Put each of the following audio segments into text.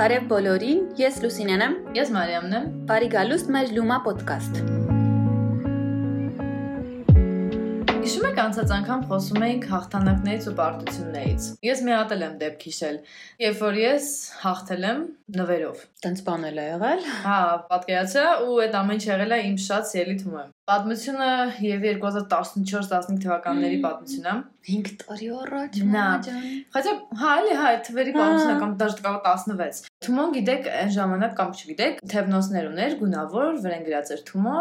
Բարև բոլորին, ես Լուսինեն եմ։ Ես Մարիամն եմ։ Բարի գալուստ մեր Լումա ոդկասթ։ Հիշում եք անցած անգամ խոսում էինք հաղթանակներից ու պարտություններից։ Ես մի հատ եմ դեպք հիշել, երբ որ ես հաղթել եմ նվերով։ Տենց բանել է եղել։ Հա, պատկերացա ու այդ ամեն ինչ եղել է իմ շատ սիրելի թվում։ Պատմությունը եւ 2014-15 թվականների պատմությունն է։ 5 տարի առաջ Նա, Խաչա, հա, էլի հա, թվերի պատմությունը կամ դաժե կարող 16։ Թումոն գիտեք, այն ժամանակ կամ չգիտեք, թևնոսներ ուներ, գունավոր, վրան գրած էր Թումո,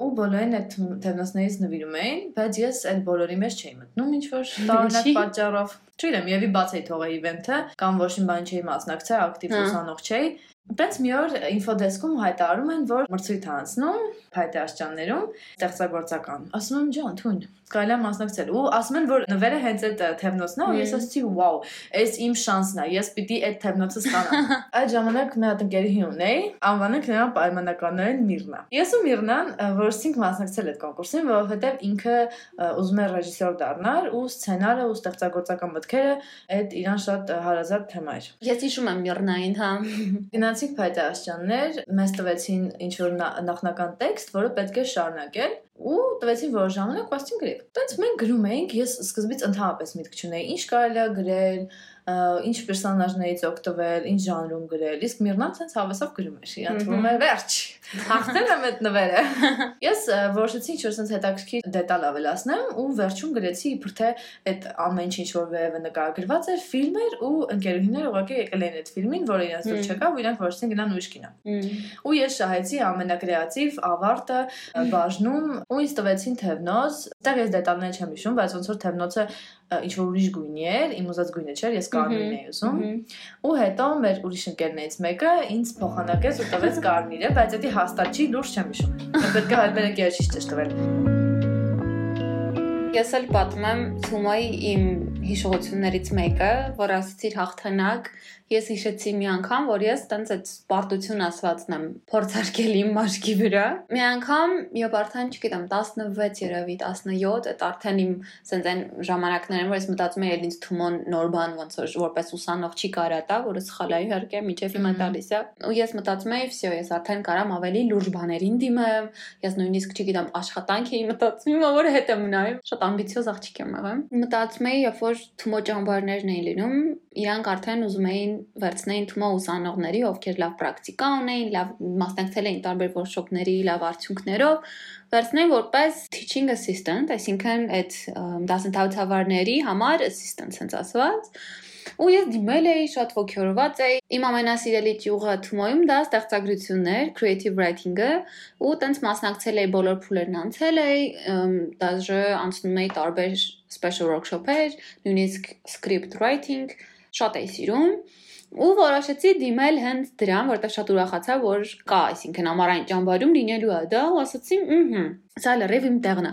ու բոլորին այդ թևնոսներից նվիրում էին, բայց ես այդ բոլորի մեջ չէի մտնում ինչ որ տարօրինակ պատճառով։ Չգիտեմ, եւի բաց էի թողել իվենթը, կամ ոչ մի բան չէի մասնակցել, ակտիվ Հա։ ուսանող չէի։ Բայց մի օր ինֆոդեսկում հայտարարում են, որ մրցույթ անցնում փայտե աշճաններում ստեղծագործական։ Ասում եմ, ջան, թույն, կարելի է մասնակցել։ Ու ասում են, որ նվերը հենց այդ թևնոցն է, ու ես ասացի, վաու, այս իմ շանսն է, ես պիտի այդ թևնոցը ստանամ։ Այդ ժամանակ մի հատ ընկերի ունեի, անվանը նրան պայմանականորեն Միրնա։ Ես ու Միրնան որսինք մասնակցել այդ կոնկուրսին, որովհետև ինքը ուզում էր ռեժիսոր դառնալ ու սցենարը ու ստեղծագործական մտքերը այդ իրան շատ հարազատ թեմա էր։ Ես հիշում եմ Միրնային, հա։ Գնացինք փայտե աշճաններ, մեզ տվեցին ինչ որ նա- նախնական տեքստ, որը պետք է շարունակել ու տվեցին որոշ ժամանակ, ու ասեցին գրեք։ Տենց մենք գրում էինք, ես սկզբից ընդհանրապես միտք չունեի, ինչ կարելի է գրել, ինչ պերսոնաժներից օգտվել, ինչ ժանրում գրել։ Իսկ Միրնան ցենց հավեսով գրում էր։ Իրան թվում էր վերջ։ Հաղթել եմ այդ նվերը։ Ես որոշեցի ինչ որ ցենց հետաքրքիր դետալ ավելացնեմ ու վերջում գրեցի իբր թե այդ ամեն ինչ որ վերևը նկարագրված էր, ֆիլմ էր ու ընկերուհիները ուղղակի եկել էին այդ ֆիլմին, որը իրենց դուր չեկավ ու իրանք որոշեցին գնան ուրիշ կինո։ Ու ես շահեցի ամենակրեատիվ ավարտը բաժնում ու ինձ տվեցին թևնոց։ Այդտեղ ես դետալներ չեմ հիշում, բայց ոնց որ թևնոցը ինչ որ ուրիշ գույնի էր, իմ ուզած գույնը չէր, ես կարմիրն էի ուզում։ Ու հետո մեր ուրիշ ընկերներից մեկը ինձ փոխանակեց ու տվեց կարմիրը, բայց դա հաստատ չի, լուրջ չեմ հիշում։ Պետք է հայտնել եք ես ճիշտ տվել։ Ես էլ պատմում եմ Թումոյի իմ հիշողություններից մեկը, որ ասացիր հաղթանակ, ես հիշեցի մի անգամ, որ ես տենց այդ պարտություն ասվածն եմ փորձարկել իմ մաշկի վրա։ Մի անգամ, երբ արդեն, չգիտեմ, 16 երևի 17, այդ արդեն իմ սենց այն ժամանակներն որ ես մտածում եի, ինձ Թումոն նոր բան ոնց որ որպես ուսանող չի կարա տա, որը սխալ է իհարկե, միջև հիմա տալիս է։ Ու ես մտածում էի, վсё, ես արդեն կարամ ավելի լուրջ բաներին դիմեմ, ես նույնիսկ չգիտեմ աշխատանք էի մտածում, հիմա որ հետ եմ նայում, շատ ամբիցիոզ աղջիկ եմ եղել։ Մտածում էի, երբ որ Թումո ճամբարներն էին լինում, իրանք արդեն ուզում էին վերցնեին Թումո ուսանողների, ովքեր լավ պրակտիկա ունեին, լավ մասնակցել էին տարբեր workshop-ների, լավ արդյունքներով, վերցնեին որպես teaching assistant, այսինքն այդ դասընթացավարների համար assistant sense ասված։ Ու ես դիմել էի, շատ ոգևորված էի։ Իմ ամենասիրելի ճյուղը Թումոյում դա ստեղծագրություններ, creative writing-ը, ու տենց մասնակցել էի բոլոր փուլերն անցել էի, դաժե անցնում էի տարբեր special workshop-եր, նույնիսկ script writing, շատ էի սիրում ու որոշեցի դիմել հենց դրան, որտեղ շատ ուրախացա, որ կա, այսինքն ամառային ճամբարում լինելու է դա, ու ասացի, ըհը, սա լրիվ իմ տեղն է։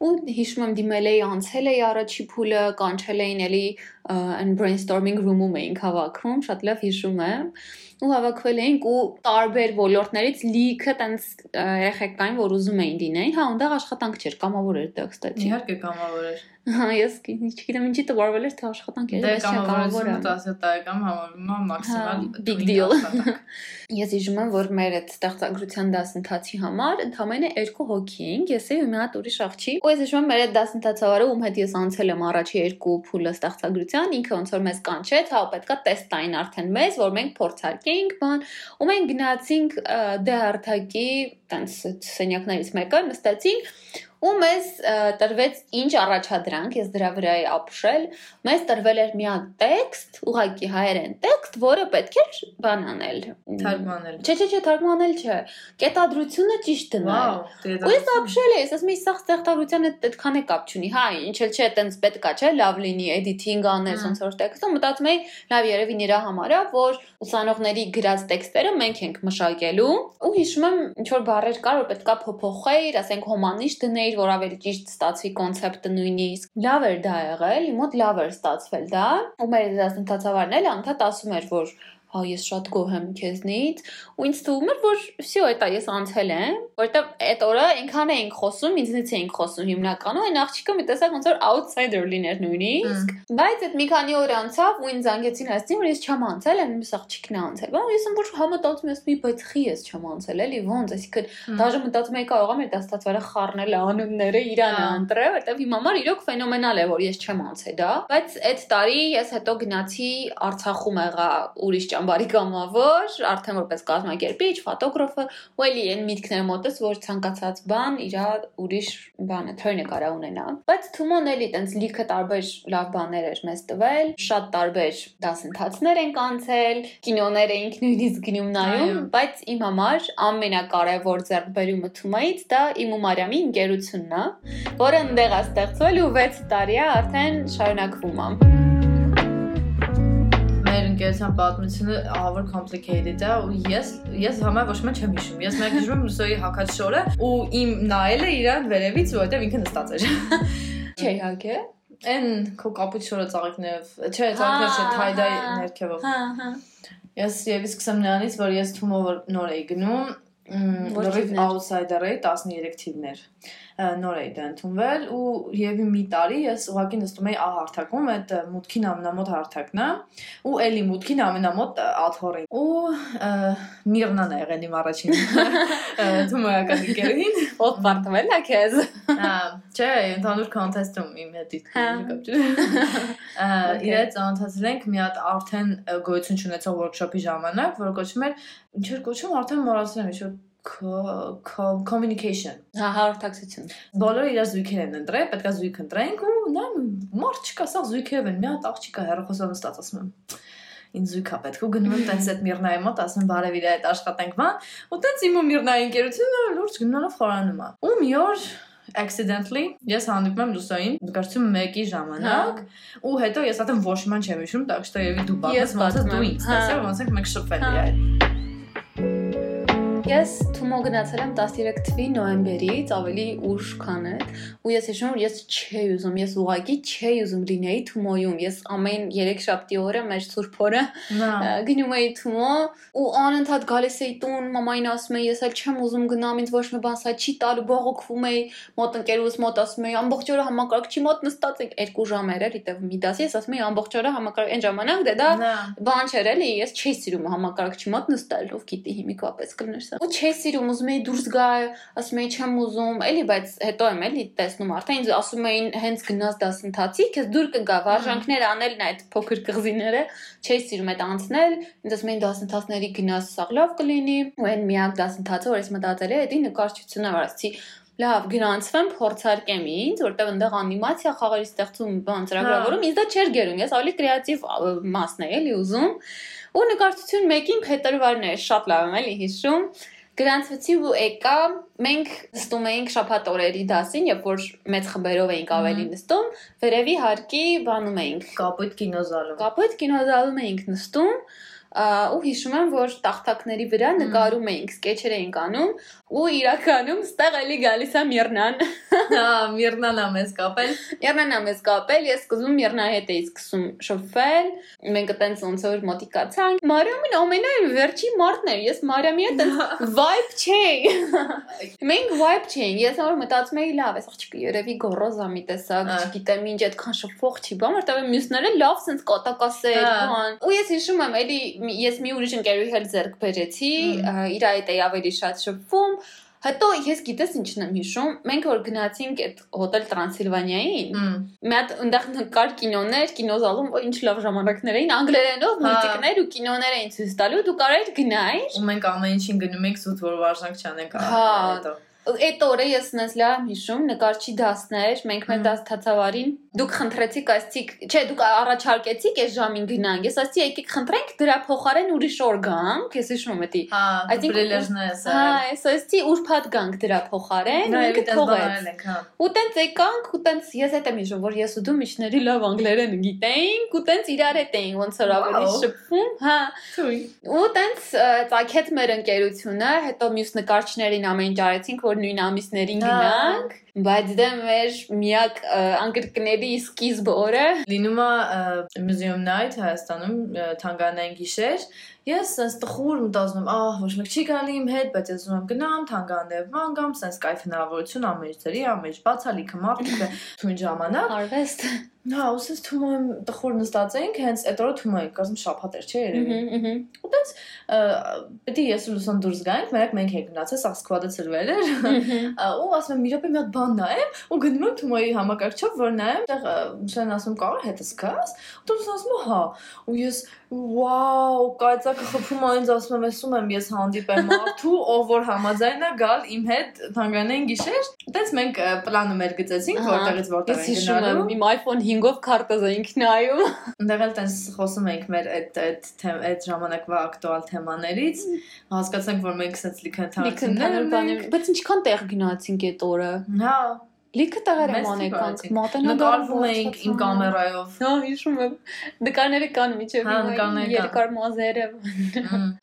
Ու հիշում եմ դիմել էի, անցել էի առաջի փուլը, կանչել էին էլի այն brainstorming room-ում էինք հավաքում, շատ լավ հիշում եմ ու հավաքվել էինք ու տարբեր ոլորտներից լիքը տենց ը, երեխեք կային, որ ուզում էին լինեին։ Հա, այնտեղ աշխատանք չէր, կամավոր էր դա, կստացի։ Իհարկե կամավոր էր։ Հա, ես չգիտեմ ինչի տվարվել էր, թե աշխատանք էր, բայց չէ, կամավոր է։ կամավորությունը 10 տարեկան համարվում է մաքսիմալ Հա, big deal։ Ես հիշում եմ, որ մեր այդ ստեղծագրության դասընթացի համար ընդամենը երկու հոգի էինք, ես էի ու մի հատ ուրիշ աղջիկ։ Ու ես հիշում եմ մեր այդ դասընթացավարը, ում հետ ես անցել եմ առաջի երկու փուլը ստեղծագրության, ինքը ոնց որ մեզ կանչեց, հա, պետքա տեստ տային արդեն մեզ, որ մենք փորձարկեինք բան, ու մենք գնացինք դե հարթակի տենց սենյակներից մեկը, նստեցինք ու մեզ տրվեց ինչ առաջադրանք, ես դրա վրա էի ապշել, մեզ տրվել էր մի հատ տեքստ, ուղղակի հայերեն տեքստ, որը պետք էր բան անել։ Թարգմանել։ Չէ, չէ, չէ, թարգմանել չէ։ Կետադրությունը ճիշտ դնել։ Ու ես ապշել եմ, ասես մի սա ստեղծարարության հետ այդքան է կապ չունի։ Հա, ինչ էլ չէ, տենց պետքա չէ, լավ լինի էդիթինգ անել, Հմ։ ոնց որ տեքստը, մտածում էի, լավ երևի նրա համար է, որ ուսանողների գրած տեքստերը մենք ենք մշակելու։ Ու հիշում եմ, ինչ որ բառեր կար, որ պետքա փոփոխեիր, ասենք հոմանիշ դնեիր, որ ավելի ճիշտ ստացվի կոնցեպտը նույնիսկ։ Լավ էր դա եղել, իմ մոտ լավ էր ստացվել դա։ Ու մեր դասընթացավարն էլ անդադ ասում էր, որ հա ես շատ գոհ եմ քեզնից ու ինձ թվում էր որ всё это ես անցել եմ որտեվ այդ օրը այնքան էինք խոսում ինձնից էինք խոսում հիմնականում այն աղջիկը մի տեսակ ոնց որ outsider լիներ նույնիսկ բայց այդ մի քանի օր անցավ ու ինձ զանգեցին ասեցին որ ես չեմ անցել այն մյուս աղջիկն է անցել բան ես որ համատացում ես մի բայց խի ես չեմ անցել էլի ոնց այսինքն դաժե մտածում եի կարող եմ այդ դաստացվարը խառնել անունները իրան անտրել որտեվ իմ համար իրոք ֆենոմենալ է որ ես չեմ անցել դա բայց այդ տարի ես հետո գնացի Արցախում եղա ուրիշ ճամբարի կամավոր, արդեն որպես կազմակերպիչ, ֆոտոգրաֆը, ու էլի այն միտքները մոտս, որ ցանկացած բան իր ուրիշ բանը թրնը կարա ունենա։ Բայց Թումոն էլի տենց լիքը տարբեր լավ բաներ էր մեզ տվել, շատ տարբեր դասընթացներ են կանցել, կինոներ էինք նույնիսկ գնում նայում, բայց իմ համար ամենակարևոր ձեռքբերումը Թումայից դա իմ ու Մարիամի ընկերությունն է, որը ընդեղ է ստեղծվել ու 6 տարի է արդեն շարունակվում է ընկերության պատմությունը ահավոր complicated է ու ես ես համա ոչ մի չեմ հիշում։ Ես մեկ հիշում եմ Լուսոյի հակած շորը ու իմ նայելը իրան վերևից որովհետև ինքը նստած էր։ Չէ, իհարկե։ Այն քո կապույտ շորը ծաղիկներով, չէ, ծաղիկներ չէ, թայդայ ներքևով։ Հա, հա։ Ես եւ սկսեմ նրանից, որ ես թումով նոր էի գնում, լրիվ outsider էի 13 թիվներ նոր էի դա ընդունվել ու եւ մի տարի ես ուղակի նստում էի ահ հարթակում այդ մուտքին ամենամոտ հարթակն է ու էլի մուտքին ամենամոտ աթորին ու միրնան է եղել իմ առաջին թումոյական ընկերուհին ով պարտվել է քեզ հա չէ ընդհանուր կոնտեստում իմ հետ իրաց ծանոթացել ենք մի հատ արդեն գոյություն ունեցող workshop-ի ժամանակ որ կոչվում էր ինչ էր կոչվում արդեն մոռացել եմ ինչ communication։ Հա, հաղորդակցություն։ Բոլորը իր զույգեր են ընտրել, պետքա զույգ ընտրենք ու նա մարդ չկա, սա զույգերով են, մի հատ աղջիկա հերոխոսով նստած ասում եմ ինձ զույգա պետք ու գնում եմ տենց այդ Միրնայի մոտ ասում բարև իր այդ աշխատենք բան ու տենց իմ ու Միրնայի ընկերությունը լուրջ գնալով խորանում է ու մի օր accidentally ես հանդիպում եմ Լուսային նկարչում մեկի ժամանակ ու հետո ես ատեմ ոչ ման չեմ հիշում, так что я веду բանը ոնց դու ինձ տեսա ոնց ենք մեկ շփվել իրար Ես Թումո գնացել եմ 13 թվի նոյեմբերից, ավելի ուշ քան այդ, ու ես հիշում եմ, ես չէի ուզում, ես ուղակի չէի ուզում լինեի Թումոյում։ Ես ամեն 3 շաբթի օրը մեր Սուրբ օրը գնում էի Թումո ու անընդհատ գալիս էի տուն, մամային ասում էի, ես էլ չեմ ուզում գնամ, ինձ ոչ մի բան սա չի տալու, բողոքվում էի, մոտ ընկերուս մոտ ասում էի, ամբողջ օրը համակարգչի մոտ նստած ենք 2 ժամ էր դե մի դասի, ես ասում էի ամբողջ օրը համակարգ այն ժամանակ դե դա բան չէր էլի, ես չէի սիրում համակարգչի մոտ նստել, ով գիտի հիմիկապես կլներ սա ու չէի սիրում, ուզում էի դուրս գա, ասում էի չեմ ուզում, էլի, բայց հետո եմ էլի տեսնում արդեն ինձ ասում էին հենց գնաց դասընթացի, քեզ դուր կգա վարժանքներ անելն այդ փոքր կղզիները, չէի սիրում այդ անցնել, ինձ ասում էին դասընթացների գնաս, սա լավ կլինի, ու այն միակ դասընթացը, որ ես մտածել եմ, դա նկարչությունն է, ասացի լավ գրանցվեմ փորձարկեմ ինձ, որտեղ այնտեղ անիմացիա խաղերի ստեղծում բան ծրագրավորում, ինձ դա չէր գերում։ Ես ավելի կրեատիվ մասն էի էլի ուզում։ Ու նկարչություն 1-ին փետրվարն էր, շատ լավ եմ էլի հիշում գրանցվեցի ու եկա մենք նստում էինք շաբաթ օրերի դասին երբ որ մեծ խմբերով էինք ավելի նստում վերևի հարկի բանում էինք կապույտ կինոզալում կապույտ կինոզալում էինք նստում ու հիշում եմ որ տախտակների վրա նկարում էինք սկեչեր էինք անում ու իրականում ստեղ էլի գալիս է Միրնան հա Միրնան ա մեզ կապել Միրնան ա մեզ կապել ես սկզբում Միրնայի հետ էի սկսում շփվել մենք այտենց ոնց որ մոտիկացանք Մարիամին ամենայն վերջի մարտն էր ես Մարիամի հետ vibe չէի մենք vibe չէինք ես որ մտածում էի լավ էս աղջիկը երևի գոռոզ ա մի տեսակ չգիտեմ ինչ այդքան շփող չի բան որտեղ մյուսները լավ sense կոտակասեր բան ու ես հիշում եմ էլի ես մի ուրիշ ընկերուհի հետ ձեռք բերեցի, իր այդ էի ավելի շատ շփվում, Հետո ես գիտես ինչն եմ հիշում, մենք որ գնացինք այդ հոտել Տրանսիլվանիային, մի հատ այնտեղ նկար կինոներ, կինոզալում ինչ լավ ժամանակներ էին, անգլերենով մուլտիկներ ու կինոներ էին ցույց տալու, դու կարայիր գնայիր։ Ու մենք ամեն ինչին գնում ենք զուտ որ վարժանք չանենք հետո։ Այդ օրը ես նես լավ հիշում, նկարչի դասներ, մենք մեր դաս թացավարին դուք խնդրեցիք ասցիք, չէ, դուք առաջարկեցիք այս ժամին գնանք։ Ես ասացի, եկեք խնդրենք դրա փոխարեն ուրիշ օր գանք, ես հիշում եմ դա։ Հա, բրելերն է սա։ Հա, ես ասացի, ուրբաթ գանք դրա փոխարեն, ինքը թողեց։ հա։ Ու տենց եկանք, ու տենց ես հետ եմ հիշում, որ ես ու դու միջների լավ անգլերեն գիտեինք, ու տենց իրար հետ էինք ոնց որ ավելի շփվում, հա։ Ու տենց ծագեց մեր ընկերությունը, հետո մյուս նկարչներին ամեն ինչ արեցինք, որ նույն ամիսներին գնանք բայց դա մեր միակ անկրկնելի սկիզբ օրը լինում է museum night Հայաստանում թանգարանային գիշեր ես sense տխուր մտածում ահ, ոչ մեկ չի գալի իմ հետ, բայց ես ուզում եմ գնամ, թանգարաններ մանգամ, sense կայֆ հնարավորություն ամեն ինչ բացալիքը մարդիկ թույն ժամանակ։ Արվեստ։ Հա, ուսես թվում եմ տխուր նստած ենք, հենց այդ օրը թվում ենք, ասում շաբաթ էր, չէ՞ երևի։ Ահա, ահա։ Ու տենց պետք է ես ու Լուսան դուրս գանք, մենակ մենք ենք գնացել, սա սկվադը ծրվել էր։ ու ասում եմ, մի րոպե մի հատ բան նայեմ, ու գնում եմ Թումոյի համակարգչով, որ նայեմ, այդտեղ Լուսան ասում կարող հետս գաս, ու Լուսան ասում հա, ու ես վաու, կայծակը խփում այնց ասում եմ, ասում եմ, ես հանդիպեմ մարդու, ով որ համաձայն է գալ իմ հետ թանգարանային գիշեր։ Տենց մենք պլանում էր գծեցինք, որտեղից որտեղ Ես ենք հիշում գնալու։ եմ, իմ iPhone 5-ով քարտեզ էինք նայում։ Այնտեղ էլ տենց խոսում ենք մեր այդ այդ թեմ այդ ժամանակվա ակտուալ թեմաներից, հասկացանք, որ մենք սենց լիքը ընդհանուր բաներ, բայց ինչքան տեղ գնացինք այդ օրը։ Հա, Լիքը տեղեր Մեծ եմ թիվ անեկանք, արեցինք։ մատենադար նկարվում էինք իմ կամերայով։ Հա, հիշում եմ։ Նկարները կան միջև Հա, երկար մազերը։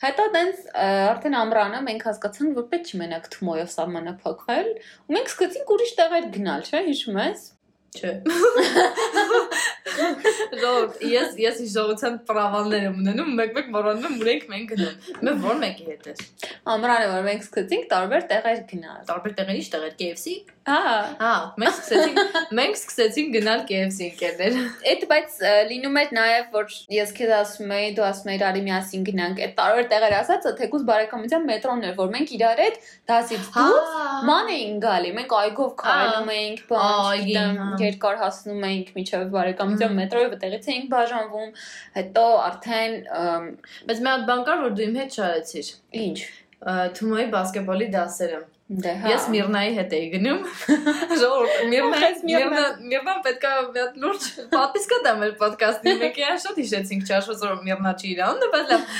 Հետո տենց արդեն ամռանը մենք հասկացանք, որ պետք չի մենակ Թումոյով սահմանափակվել, ու մենք սկսեցինք ուրիշ տեղեր գնալ, չէ՞, հիշում ես։ Չէ։ Ժողովուրդ, ես ես իժողության պրավալներ եմ ունենում, մեկ-մեկ մոռանում եմ ուր ենք մենք գնում։ Մեր ո՞ր մեկի հետ է։ Ամռանը որ մենք սկսեցինք տարբեր տեղեր գնալ։ Տարբեր տեղեր ի՞նչ տեղեր KFC։ Հա, Հա, մենք սկսեցինք մենք սկսեցինք գնալ KFC ընկերներ։ Այդ բայց լինում էր նաև որ ես քեզ ասում եի, դու ասում էիր արի միասին գնանք։ Այդ տարբեր տեղեր ասածը թեկուզ բարեկամության մետրոն էր, որ մենք իրար հետ դասից դուրս ման էինք գալի։ Մենք այգով քայլում էինք, բան, Այգի, չգիտեմ, հա։ երկար հասնում էինք միջև բարեկամության Մհմ։ մետրոյը, որտեղից էինք բաժանվում։ Հետո արդեն Բայց մի հատ բան կար, որ դու իմ հետ շարեցիր։ ինչ Թումոյի բասկետբոլի դասերը։ Դե հա։ Ես Միրնայի հետ էի գնում։ Ժողովուրդ, Միրնա, Ախես Միրնա։ Միրնա, Միրնան պետքա մի հատ լուրջ պատիսկա տամ մեր ոդկասթի։ Մենք իրան շատ հիշեցինք ճաշոց որ Միրնա չի իրան, բայց լավ։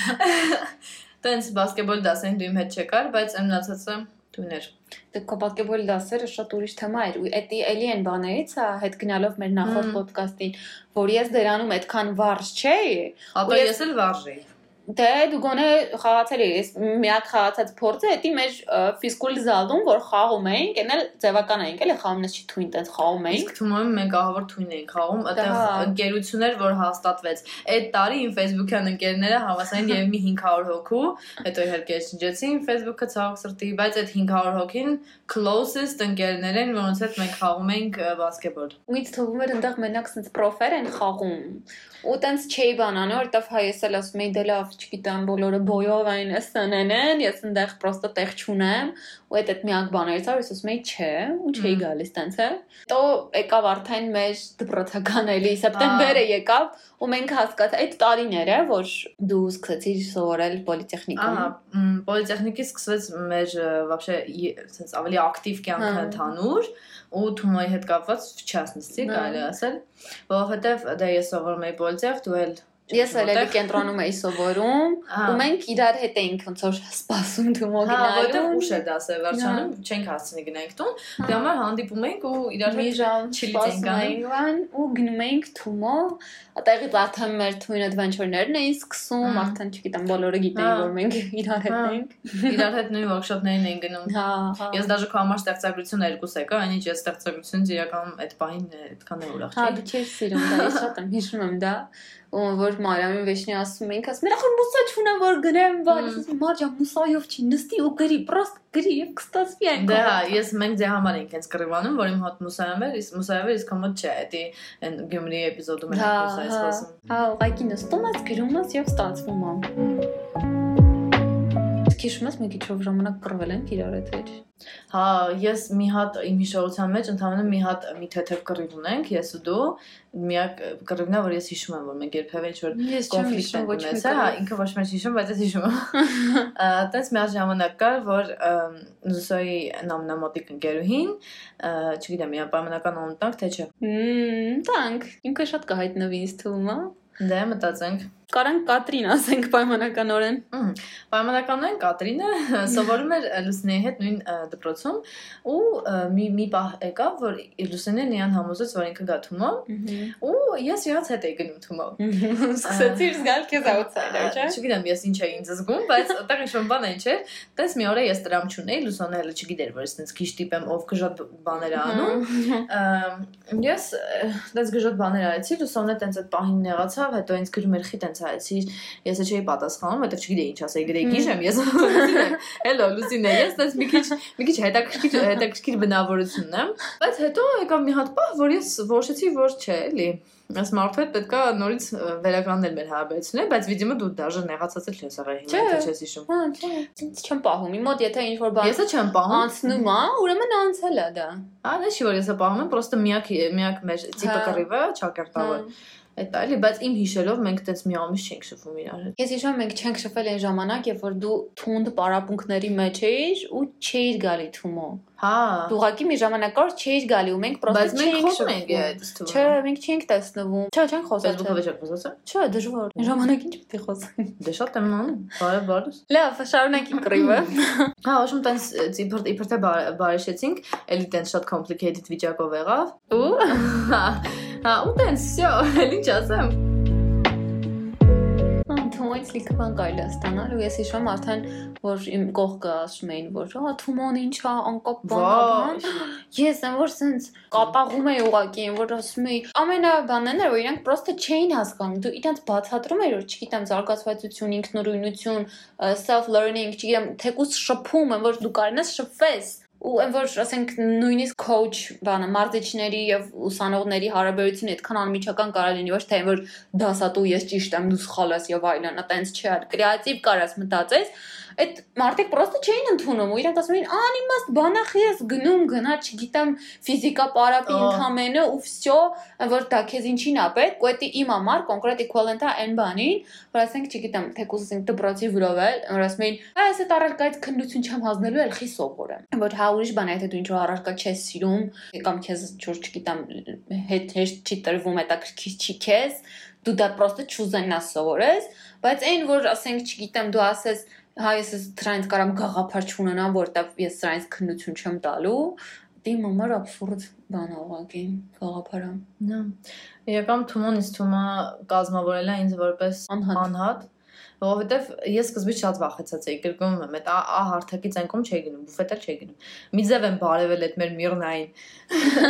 Տենց բասկետբոլ դասեն դու իմ հետ չեկար, բայց ամնացածը դուներ։ Դե քո բասկետբոլ դասերը շատ ուրիշ թեմա էր։ Ու էդի էլի են բաներից, հա, հետ գնալով մեր նախորդ ոդկասթին, որ ես դրանում այդքան վարժ չէի, Ու ես- էլ վարժեի։ Դե դու գոնե խաղացել ես միակ խաղացած փորձը էդի մեր ֆիզկուլ զալում որ խաղում էինք, այնել ձևական էինք, էլի խաղումնես չի թույն տես խաղում էինք։ Իսկ թվում մենք ահավոր թույն էինք խաղում, այդտեղ Դա։ ընկերություններ, որ հաստատվեց։ Այդ տարի իմ Facebook-յան ընկերները հավասարին եւ մի 500 հոգու, հետո իհարկե շնջեցին Facebook-ը ցավոք սրտի, բայց այդ 500 հոգին closest ընկերներ են, որոնց հետ մենք խաղում էինք բասկետբոլ։ Ու ինձ թվում էր այնտեղ մենակ sense պրոֆեր են խաղում։ Ու տենց չէի բանանը, որտեվ հայ ես էլ ասում էի դե լավ, չգիտեմ, բոլորը բոյով այն SNN են, ես այնտեղ պրոստը տեղ չունեմ, ու այդ այդ միակ բաներից էր, ես ասում էի չէ, ու չէի գալիս տենց է։ Տո եկավ արդեն մեր դպրոցական էլի սեպտեմբերը եկավ, ու մենք հասկացա այդ տարին էր, է, որ դու սկսեցիր սովորել պոլիտեխնիկում։ Ահա, մ, պոլիտեխնիկի սկսվեց մեր ը, вообще sense ավելի ակտիվ կյանքը Հա։ ընդհանուր ու Թումոյի հետ կապված в частности, Հա։ կարելի ասել, որովհետեւ դե ես սովորում էի պոլիտեխ, դու էլ Ես էլ էլի որտեղ- կենտրոնում էի սովորում, ու մենք իրար հետ էինք ոնց որ սպասում թումո Հա, որտեղ գնալու։ ուշ է դասը վերջանում, չենք հասցնի գնանք տուն։ Դե համար հանդիպում էինք ու իրար հետ ժամ չիլից էինք սպասում անում։ էինք վան ու գնում էինք թումո այդտեղից արդեն մեր twin adventure-ներն էին սկսում արդեն չգիտեմ բոլորը գիտեին Հա։ որ մենք իրար հետ Հա։ ենք իրար հետ նույն workshop-ներին էին գնում։ հա հա Ես դաժե քո համար ստեղծագործություն երկուս եկա, այնինչ ես ստեղծագործությունից իրականում այդ բահին այդքան է ուրախ հա չի։ դու չես սիրում դա ես շատ եմ հիշում եմ դա ու որ Մարիամին վեշնի ասում էինք ասում երախ մուսա չունեմ որ գնեմ ես ասում Մարիամ մուսայով չի նստի ու գրի պրոստ գրի եւ կստացվի այն Դե հա, ես մենք դե համար ենք հենց կռիվանում, որ իմ հատ Մուսայեմ էր, իսկ Մուսայևը իսկ մոտ չէ, դա այն Գյումրի էպիզոդում էր հա Մուսայից հա խոսում։ հա ուղղակի նստում ես գրում ես եւ ստացվում է Քիշում ես մի քիչով ժամանակ կռվել ենք իրար հետ էջ Հա, ես մի հատ իմ հիշողության մեջ ընդհանրապես մի հատ մի թեթև կռիվ ունենք, ես ու դու, միակ կռիվն է, որ ես հիշում եմ, որ մենք երբևէ ինչ-որ Ես չեմ կոնֆլիկտ հիշում ենք ունեցել, հա, ինքը ոչ մեկ հիշում, բայց ես հիշում եմ։ Այդպես մի հատ ժամանակ կար, որ Զուսոյի նամնամոտիկ ընկերուհին, չգիտեմ, մի պայմանական անուն տանք, թե չէ։ Մմ, տանք։ Ինքը շատ կհայտնվի ինձ թվում է։ Դե մտածենք։ Կարանք Կատրին ասենք պայմանականորեն։ Պայմանականորեն Կատրինը սովորում էր Լուսինեի հետ նույն դպրոցում ու մի մի պահ եկավ, որ Լուսինեն իրան համոզեց, որ ինքը գա Թումո, ու ես իրանց հետ էի գնում Թումո։ Սկսեցիր զգալ քեզ outsider, չէ՞։ Չգիտեմ ես ինչ էի ինձ զգում, բայց այդտեղ ինչ-որ բան այն չէ։ Տես մի օր ես դրամ չունեի, Լուսոնը հələ չգիտեր, որ ես այնպես քիչ տիպեմ, ով գժատ բաներ է անում։ Ես դες գժոտ բաներ արեցի, Լուսոնը տենց այդ պահին նեղացավ, հետո ինձ գրում էր խի տենց հայեցի, ես չէի պատասխանում, որովհետև չգիտեի ինչ ասեի, գրեի գիշեմ, ես Հելո, Լուսինե, ես տենց մի քիչ մի քիչ հետաքրքիր հետաքրքիր բնավորությունն եմ, բայց հետո եկավ մի հատ պահ, որ ես որոշեցի, որ չէ, էլի Այս մարդու հետ պետքա նորից վերականգնել մեր հարաբերությունները, բայց վիդեոը դու դաժե նեղացած էլ չես եղել հիմա, եթե չես հիշում։ Հա, չէ։ Ինձ չեմ պահում։ Իմ մոտ եթե ինչ որ բան Եսը չեմ պահում։ անցնում է, ուրեմն անցել է դա։ Ա, դա չի որ եսը պահում եմ, պրոստը միակ միակ մեր տիպը կռիվը չակերտավը։ Այդ այլի, բայց իմ հիշելով մենք այդպես մի ամիս չենք շփվում իրար հետ։ Ես հիշում եմ մենք չենք շփվել այն ժամանակ, երբ որ դու թունդ պարապմունքների մեջ էիր ու չէիր գալի թումո։ Հա։ Դու ուղղակի մի ժամանակ կար չէիր գալի ու մենք պրոստը մենք չէինք խոսում ենք շփվում։ Չէ, մենք չենք տեսնվում։ Չէ, չենք խոսում։ Facebook-ով եք խոսացա։ Չէ, դժվար։ Այն ժամանակ ինչ պետք է խոսենք։ Դե շատ եմ անում։ Բարև բարես։ Լավ, շարունակի կռիվը։ Հա, ոշում տենց իբր իբր թե բարեշեցինք, էլի տենց շատ complicated վիճակով եղավ։ Ու Հա, հա, ու տենց, всё, էլի ինչ ասեմ։ Թումոից լիքը բան կարելի է ստանալ ու ես հիշում արդեն որ իմ կողքը ասում էին որ հա Թումոն ինչ է անկապ բան ես եմ որ սենց կատաղում էի ուղակի որ ասում էի ամենաբանն էր որ իրանք պրոստը չէին հասկանում դու իրանք բացատրում էր որ չգիտեմ զարգացվածություն ինքնուրույնություն self learning չգիտեմ թեկուս շփում եմ որ դու կարենաս շփվես ու այն որ ասենք նույնիսկ coach բանը մարզիչների եւ ուսանողների հարաբերությունը այդքան անմիջական կարող լինի ոչ թե այն որ դասատու ես ճիշտ եմ դու սխալ ես եւ այլն այտենց չէ կրեատիվ կարաս մտածես այդ մարդիկ պրոստը չէին ընդունում ու իրանք ասում էին անիմաստ բանախի ես գնում գնա չգիտեմ ֆիզիկա պարապի ընդամենը ու վсё որ դա քեզ ինչին է պետք ու դա իմ համար կոնկրետ equivalent է այն բանին որ ասենք չգիտեմ թեկուզ ասենք դպրոցի վրով էլ որ ասում էին այս այդ առարկայից քննություն չեմ հանձնելու էլ խի սովորեմ որ հա ուրիշ բան է եթե դու ինչ որ առարկա չես սիրում կամ քեզ չոր չգիտեմ հետ հեշտ չի տրվում հետաքրքիր չի քեզ դու դա պրոստը չուզենաս սովորես բայց այն որ ասենք չգիտեմ դու ասես հա ես դրանից կարամ գաղափար չունենամ, որտեվ ես դրանից քննություն չեմ տալու, դիմ համար абսուրդ բան է ուղղակի գաղափարը։ Նա։ Իրական թումոն ինձ թվում է կազմավորել է ինձ որպես Անհատ։ որովհետև ես սկզբից շատ վախեցած էի, գրկում եմ, այդ ա հարթակից այնքոմ չէի գնում, բուֆետ էլ չէի գնում։ Մի ձև եմ բարևել այդ մեր միրնային։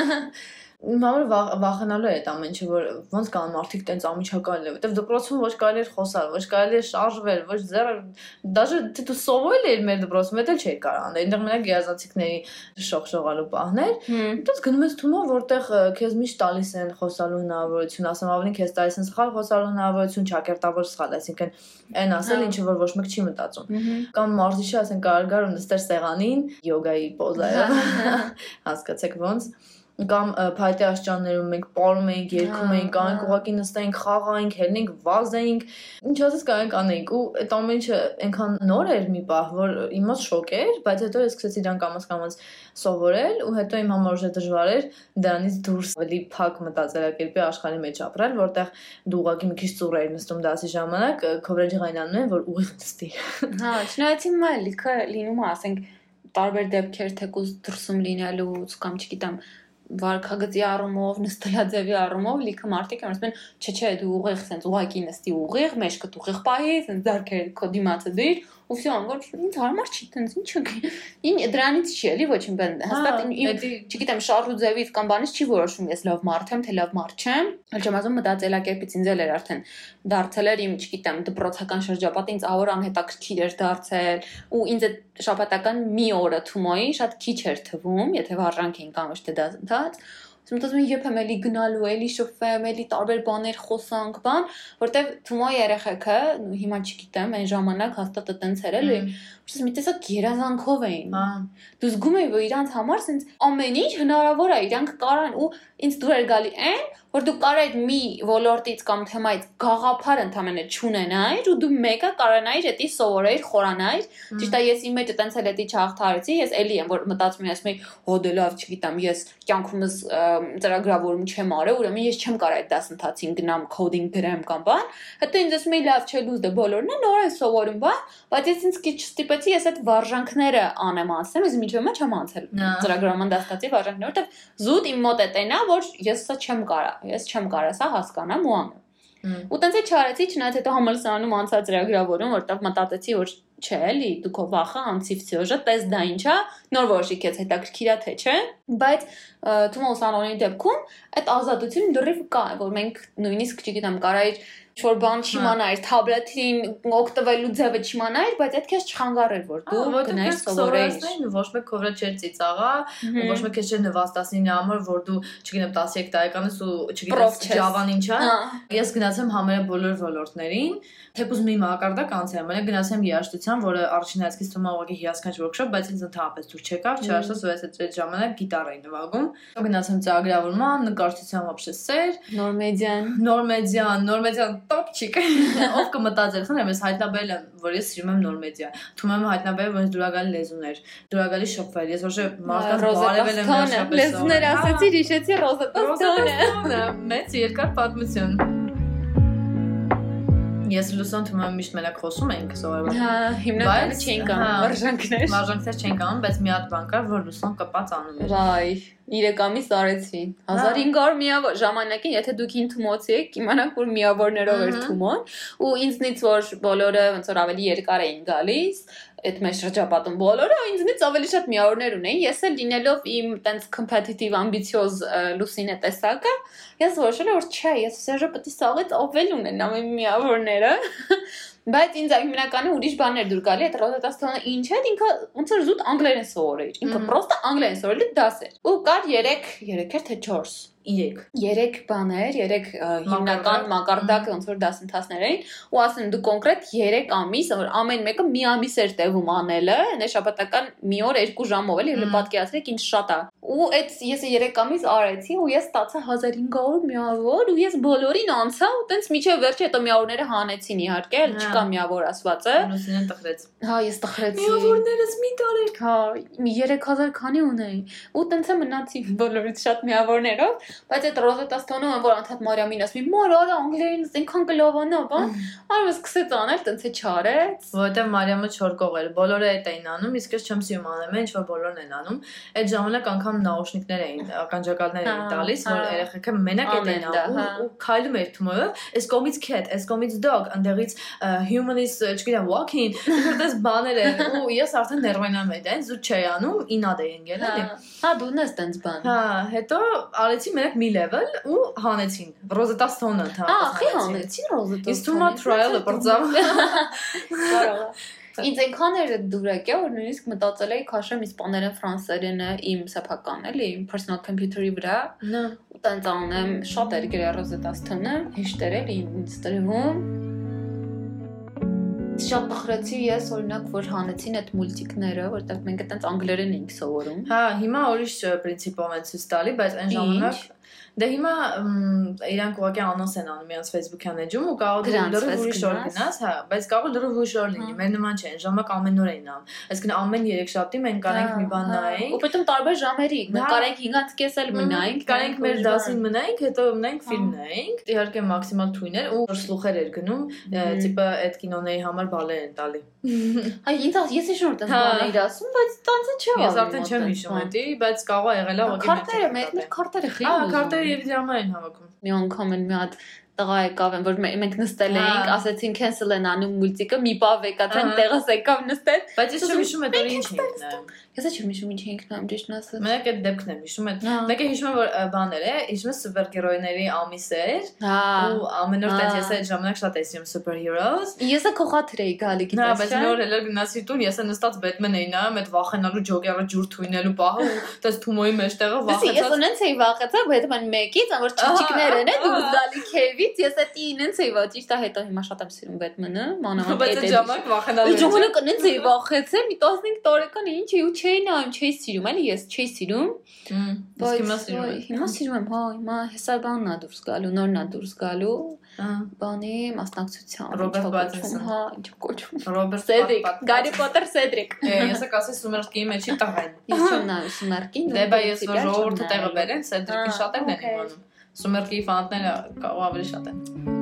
Իմ համար վախ- վախենալու է այդ ամեն ինչը, որ ոնց կան մարդիկ տենց ամիջական են, որովհետև դպրոցում ոչ կարելի էր խոսալ, ոչ կարելի էր շարժվել, ոչ ձեռը, դաժե թե դու սովորել էիր մեր դպրոցում, դա չէի կարող անել։ Այնտեղ մենակ գերազանցիկների շողշողալու պահներ, Հմ։ Դες գնում ես թումո, որտեղ քեզ միշտ տալիս են խոսալու հնարավորություն, ասեմ ավելին քեզ տալիս են սխալ խոսալու հնարավորություն, ճակերտավոր սխալ, այսինքն այն ասել, Հա։ ինչը որ ոչ մեկ չի մտածում։ Կամ մարզիչը ասեն կարող գար ու նստեր սեղանին, յոգայի պոզայով, հասկացեք ոնց կամ փայտե աշճաններում մենք պարում էինք, երգում էինք, անենք հա։ ուղակի նստեինք, խաղայինք, հելնենք, վազեինք, ինչ ասես կարենք անենք ու այդ ամեն ինչը այնքան նոր էր մի պահ, որ իմաց շոկ էր, բայց հետո ես սկսեցի դրան կամաց կամաց սովորել ու հետո իմ համար ուժը դժվար էր դրանից դուրս ավելի փակ մտածելակերպի աշխարհի մեջ ապրել, որտեղ դու ուղակի մի քիչ ծուռ էիր նստում դասի ժամանակ, քովրեջը ղայնանում են, որ ուղիղ նստի։ Հա, չնայած հիմա լիքը լինում է, ասենք տարբեր դեպքեր թեկուզ դրսում լինելուց կամ չգիտեմ վարկագծի առումով, նստելաձևի առումով լիքը մարդիկ են ասում են, չէ, չէ, դու ուղիղ sense ուղակի նստի ուղիղ, մեջքը ուղիղ պահի, sense ձեռքերը քո դիմացը դիր, ու всё, որ ինձ հարմար չի, տենց ինչ ին դրանից չի էլի ոչ իմ բան հաստատ իմ- իմ Էդի չգիտեմ շարժ ու ձևից կամ բանից չի որոշում ես լավ մարդ եմ թե լավ մարդ չեմ այլ չեմ ասում մտածելակերպից ինձ էլ էր արդեն դարձել էր իմ չգիտեմ դպրոցական շրջապատը ինձ ավոր անհետաքրքիր էր դարձել ու ինձ այդ շաբաթական մի օրը թումոյի շատ քիչ էր թվում եթե վարժանք էին կամ ոչ թե դասընթաց Ես մտածում եմ երբեմ էլի գնալու, էլի շփվեմ, էլի տարբեր բաներ խոսանք, բան, որտեվ թումո երեխեքը, հիմա չգիտեմ, այն ժամանակ հաստատ այտենց էր էլի, Ուրեմն մի տեսակ երազանքով էին։ Դու զգում ես, որ իրանց համար սենց ամեն ինչ հնարավոր է, իրանք կարան ու ինձ դուր էր գալի այն, որ դու ես մի ոլորտից կամ թեմայից գաղափար ընդամենը չունենայր ու դու մեկը կարանայիր դա սովորեիր, խորանայիր։ Ճիշտ է, ես իմ մեջ այտենց էլ դա չհաղթարեցի, ես էլի եմ որ մտածում եմ, ասում եմ, հո դե լավ, չգիտեմ, ես կյանքումս ծրագրավորում չեմ արել, ուրեմն ես չեմ կարող այդ դասընթացին գնամ coding գրեմ կամ բան։ Հետո ինձ ասում էի, լավ, չէ, լուզ դե բոլորն են նոր են սովորում, բան, բայց ես ինձ քիչ ստիպեցի ես այդ վարժանքները անեմ անցնեմ, ես միջով մեջ չեմ անցել Ահա։ ծրագրման դաստացի վարժանքները, որտեվ զուտ իմ մոտ է տենա, որ ես սա չեմ կարա, ես չեմ կարա սա հասկանամ ու անեմ։ Ու տենց է չարեցի, չնայած հետո համալսարանում անցա ծրագրավորում, որտեղ մտածեցի, որ չէ, էլի դու քո վախը անցի վсё, տես դա ինչա, նոր որոշի քեզ հետաքրքիրա թե չէ։ Բայց Թումո Սանոնի դեպքում այդ ազատությունը դեռև կա, որ մենք նույնիսկ չգիտեմ, կարայր ինչ-որ բան չիմանայիր, հա։ թաբլեթին օգտվելու ձևը չիմանայիր, բայց այդ քեզ չխանգարեր, որ դու գնայիր սովորեիր։ Ոչ մեկ քո վրա չէր ծիծաղա, ոչ մեկ քեզ չէր նվաստացնի համար, որ դու, չգիտեմ, 13 տարեկանից ու չգիտես Java-ն ինչա։ հա։ Ես գնացեմ համարը բոլոր ոլորտներին, թեպուզ մի մակարդակ անցել, մենակ գնացեմ երաժշտության, որը առաջնահերթից թվում է ուղղակի հիասքանչ workshop, բայց ինձ ընդհանրապես դուր չեկավ, չհասած որ այս այդ ժամանակ գիտար էի նվագում։ Գնացեմ ծագրավորման, նկարչության ապշեսեր, նոր մեդիան, նոր մեդիան, նոր մեդիան տոպչիկ։ Ով կմտածեր, խնդրեմ, ես հայտնաբերել եմ, որ ես սիրում եմ նոր մեդիա։ Թվում եմ հայտնաբերել, որ ես դուրագալի լեզուներ, դուրագալի շփվել։ Ես ոչ մարդկանց բարևել եմ շփել։ Լեզուներ ասացի, հիշեցի Ռոզետասթոնը։ Մեծ երկար պատմություն։ Ես լուսոն թվում է միշտ մենակ խոսում ենք սովորաբար։ Հա, հիմնականը չենք անում, հա, վարժանքներ։ Վարժանքներ չենք անում, բայց մի հատ բան կար, որ լուսոն կպած անում էր։ Վայ, 3 ամիս արեցի։ 1500 միավոր ժամանակին, եթե դուք ին թումոցի եք, կիմանաք որ միավորներով էր թումոն, ու ինձնից որ բոլորը ոնց որ ավելի երկար էին գալիս, այդ մեր շրջապատում բոլորը ինձնից ավելի շատ միավորներ ունեին։ Ես էլ լինելով իմ տենց competitive ambitious լուսինե տեսակը, ես որոշել եմ որ չէ, ես Սերժը պետք է սաղից ավել ունենամ իմ միավորները։ Բայց ինձ հիմնականում ուրիշ բաներ դուր գալի, այդ ռոզետաստոնը ինչ է, ինքը ոնց որ զուտ անգլերեն սովորեիր։ Ինքը պրոստը անգլերեն սովորել դաս էր։ Ու կար 3, 3 էր թե 4 3 3 բաներ, 3 հիմնական մակարդակ ոնց որ դասընթացներ էին ու ասեմ դու կոնկրետ 3 ամիս, որ ամեն մեկը մի ամիս էր տևում անելը, այնե շաբաթական մի օր 2 ժամով էլի, եւ պատկերացրեք ինչ շատ է։ Ու այդ ես 3 ամիս արեցի ու ես ստացա 1500 միավոր ու ես բոլորին անցա ու տենց միջև վերջը հետո միավորները հանեցին իհարկե, էլ չկա միավոր ասվածը։ Լուսինեն տխրեց։ Հա, ես տխրեցի։ Միավորներս մի տարեք։ Հա, 3000 քանի ունեի։ Ու տենց է մնացի բոլորից շատ միավորներով Բայց այդ Ռոզետա Ստոնը որ անդադ Մարիամին ասում է՝ «Մոր արա անգլերեն այնքան կլավանա, բան»։ Արը սկսեց անել, տենց է չարեց։ Որովհետև Մարիամը չորկող էր։ Բոլորը այդ էին անում, իսկ ես չեմ սիրում անել, ինչ որ բոլորն են անում։ Այդ ժամանակ անգամ նաուշնիկներ էին, ականջակալներ էին տալիս, որ երեխեքը մենակ այդ էին անում ու քայլում էր թմոյը, այս կողմից cat, այս կողմից dog, ընդեղից human is, չգիտեմ, walking, որտես բաներ են ու ես արդեն ներվայնամ էի, դա զուտ չէի անում, ինադ էի ընկել էլի։ Հա, դու ունես տենց բան։ Հա, հետո արեցի մենակ մի level ու հանեցին Rosetta Stone-ը թա։ Ահի հանեցին Rosetta Stone։ Իսկ թվում է trial-ը բրձավ։ Կարողա։ Ինձ այնքան էր դուր եկել, որ նույնիսկ մտածել էի քաշեմ իսպաներեն ֆրանսերենը իմ սեփական էլի, իմ personal computer-ի վրա։ Նա տենց անեմ, շատ էր գրել Rosetta Stone-ը, հիշտեր էր ինձ տրվում շատ տխրեցի ես օրինակ որ հանեցին այդ մուլտիկները, որտեղ մենք այտենց անգլերեն էինք սովորում։ Հա, հիմա ուրիշ պրինցիպով են ցույց տալի, բայց այն ժամանակ Դե հիմա իրանք ուղղակի անոնս են անում իրենց Facebook-յան էջում ու կարող է լրիվ ուրիշ օր գնաս, հա, բայց կարող է լրիվ ուրիշ օր լինի։ Մեր նման չէ, ժամանակ ամեն օր էին անում։ Այսինքն ամեն 3 շաբթի մենք կարենք մի բան նայենք։ Ու պետք է տարբեր ժամերի։ Մենք կարենք 5-ից կես էլ մնայինք, կարենք մեր դասին մնայինք, հետո մնայինք ֆիլմ նայենք։ Իհարկե մաքսիմալ թույն էր ու սլուխեր էր գնում, տիպը այդ կինոների համար բալեր են տալի։ Հա, ինձ ես հիշում եմ դա բաներ ասում, բայց տանցը չէ։ Ես արդեն չեմ հիշում դա, բայց կարող է եղել ուղղակի։ Քարտերը, մեր քարտերը խիղ։ Հա, քարտերը եւ դրամա են հավաքում։ Մի անգամ են մի հատ տղա եկավ, որ մենք նստել հա։ էինք, ասեցին cancel են անում մուլտիկը, մի բավ եկա, թե տեղս եկավ նստել։ Բայց ես չեմ հիշում այդ ինչ ենք։ Ես չեմ հիշում ինչ ենք նայում, ճիշտ ասած։ Մենակ այդ դեպքն եմ հիշում այդ։ Մեկը հիշում եմ որ բաներ է, հիշում եմ սուպերհերոյների ամիս էր։ Հա։ Ու ամեն օր տես ես այդ ժամանակ շատ էի սիրում superheroes։ Եսը քոխաթր էի գալի գիտես։ Հա, բայց նոր էլ գնացի տուն, ես նստած Batman էի նայում, այդ վախենալու ջոգերը ջուր թույնելու պահը ու տես թումոյի մեջտեղը վախեցած։ Ես ունենց էի վախեցած Batman 1-ից, որ չիչիկներն են ու զալի քեվից, ես այդ ինենց էի վա, ճիշտ է, հետո հիմա շատ եմ սիրում Batman-ը, մանավանդ այդ։ ժամանակ վախենալու։ ժամանակ ինենց էի վախեցել, մի 15 տարեկան ինչ էի ու չէի նայում, չէի սիրում, էլի ես չէի սիրում։ Իսկ հիմա սիրում եմ։ Հիմա սիրում եմ, հա, հիմա հեսաբանն է դուրս գալու, նորն է դուրս գալու։ Բանի մասնակցության։ Ռոբերտ Պատինսոն։ Հա, ինչ կոչվում։ Ռոբերտ Սեդրիկ, Գարի Պոտեր Սեդրիկ։ Ես կասես Սումերկի մեջի տղան։ Ես չեմ նայում Սումերկին։ Դե բայ ես որ ժողովուրդը տեղը բերեն, Սեդրիկի շատ են իմանում։ Սումերկի ֆանատները կարող ավելի շատ են։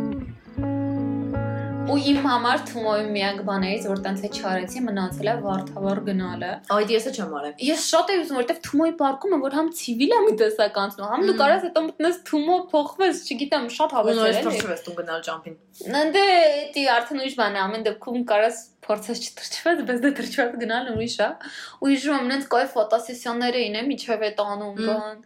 Ու իմ համար Թումոյի միակ բաներից, որ տենց է չարեցի, մնացել է Վարդավառ գնալը։ Այդ եսը չեմ արել։ Ես շատ եմ ուզում, որովհետև Թումոյի պարկումը, որ համ ցիվիլ է մի տեսակ անցնում, համ դու կարաս հետո մտնես Թումո փոխվես, չգիտեմ, շատ Ու նորից հավեսել է։ թռչվես տուն գնալ ջամփին։ Ննդե դի արդեն ուրիշ բան է, ամեն դեպքում կարաս փորձես չթրջված, բայց դե թրջված գնալ ուրիշ է։ Ու հիշում եմ նենց կայ ֆոտոսեսիոններ էին, է միջև այդ անում բան։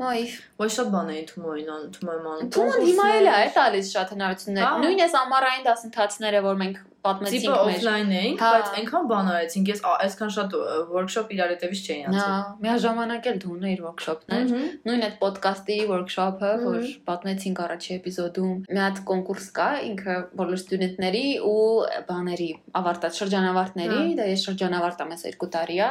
Այ, Ոչ շատ բան էին Թումոյին, ան Թումոյի ման։ Թումոն հիմա էլ է է տալիս շատ հնարավորություններ։ Հա։ Նույն էս ամառային դասընթացները, որ մենք Տիպը պատմեցինք մեր օֆլայն էինք, Հա։ բայց այնքան բան արեցինք, ես այսքան շատ workshop իրար հետևից չէի Հա, անցել։ միաժամանակ էլ դու ունեիր workshop-ներ։ Նույն այդ ոդկասթի workshop-ը, որ պատմեցինք առաջի էպիզոդում, մի հատ կոնկուրս կա, ինքը բոլոր ստուդենտների ու բաների ավարտած շրջանավարտների, Հա։ դա ես շրջանավարտամ ես 2 տարի է,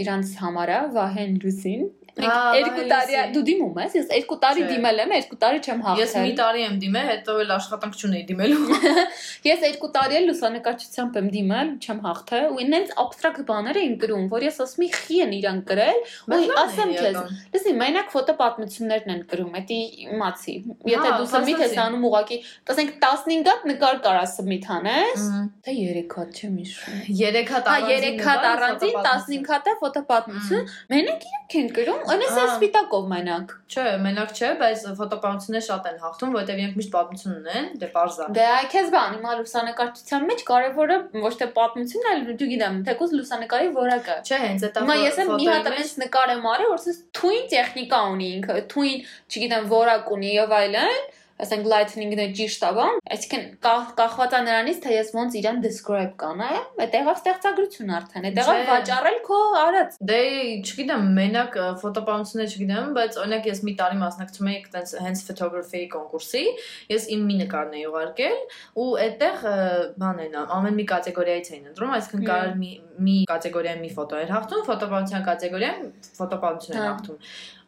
իրանց համարա Վահեն Լուսին։ Մենք Հա, 2 Վահեն տարի է- Լուսին։ դու դիմում ես, ես 2 տարի դիմել եմ, 2 տարի չեմ Ես մի հաղթել։ տարի եմ դիմել, հետո էլ աշխատանք չունեի դիմելու։ Ես 2 տարի էլ լուսանկարչությամբ եմ դիմել, չեմ հաղթել, ու ինենց абստրակտ բաներ էին գրում, որ ես ասում եմ խի են իրան գրել, ու ասեմ քեզ, Լսի, մենակ ֆոտոպատմություններն են գրում, դա իմացի։ Եթե Հա, դու սմիթ ես անում ուղակի, ասենք 15 հատ նկար կարա սմիթ անես, թե 3 հատ չեմ հիշում։ 3 հատ Հա 3 հատ առանձին, 15 հատ է ֆոտոպատմություն։ Մենակ իրենք են գրում, է Հա։ սպիտակով մենակ։ Չէ, մենակ չէ, բայց ֆոտոպատմությունները շատ են հաղթում, որովհետև իրենք միշտ պատմություն ունեն, դե parza։ Դե այ քեզ բան, հիմա լուսանկարչության մեջ կարևորը ոչ թե պատմությունն է, դու գիտեմ, թեկուզ լուսանկարի որակը։ Չէ, հենց այդ Հիմա ես մի հատ այնպես նկար եմ արել, որ ասես թույն տեխնիկա ունի ինքը, թույն, չգիտեմ, որակ ունի եւ այլն, ասենք lightning-ն է ճիշտ է, բան, այսինքն կախ- կախված է նրանից, թե ես ոնց իրան describe կանեմ, այդտեղ է ստեղծագրություն արդեն, այդտեղ է Չէ։ վաճառել քո արած։ Դե, չգիտեմ, մենակ ը, ֆոտոպատմությունները չգիտեմ, բայց օրինակ ես մի տարի մասնակցում էի այդպես հենց photography կոնկուրսի, ես իմ մի նկարն էի ուղարկել ու այդտեղ բան են ամեն մի կատեգորիայից էին ընտրում, այսինքն կարար մի մի կատեգորիայի մի ֆոտո էր հաղթում, ֆոտոպատմության կատեգորիան ֆոտոպատմություն էր Հա։ հաղթում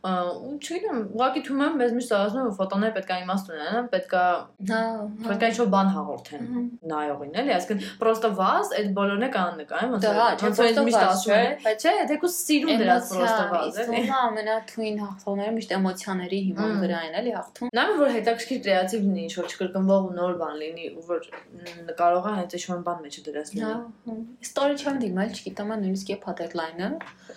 ու չգիտեմ, ուղղակի թվում է մեզ միշտ ասում են որ ֆոտոները պետք է իմաստ ունենան, պետք է Հա, պետք է ինչ-որ բան հաղորդեն Հմ։ նայողին, էլի, այսինքն просто vaz այդ բոլորն է կան նկարում, ոնց Դա հա, չէ, ոնց որ просто միշտ vaz, ասում չէ, են, չէ, դեկու սիրուն դրած просто vaz, էլի։ Հիմա ամենաթույն հաղթողները միշտ էմոցիաների հիման Մմ։ վրա են էլի հաղթում։ Նայում որ հետաքրքիր կրեատիվ լինի, ինչ որ չկրկնվող ու նոր բան լինի, ու որ մ, կարողա հենց ինչ-որ բան մեջը դրած Հա, լինի։ story չեմ դիմել, չգիտեմ, նույնիսկ եփա deadline-ը։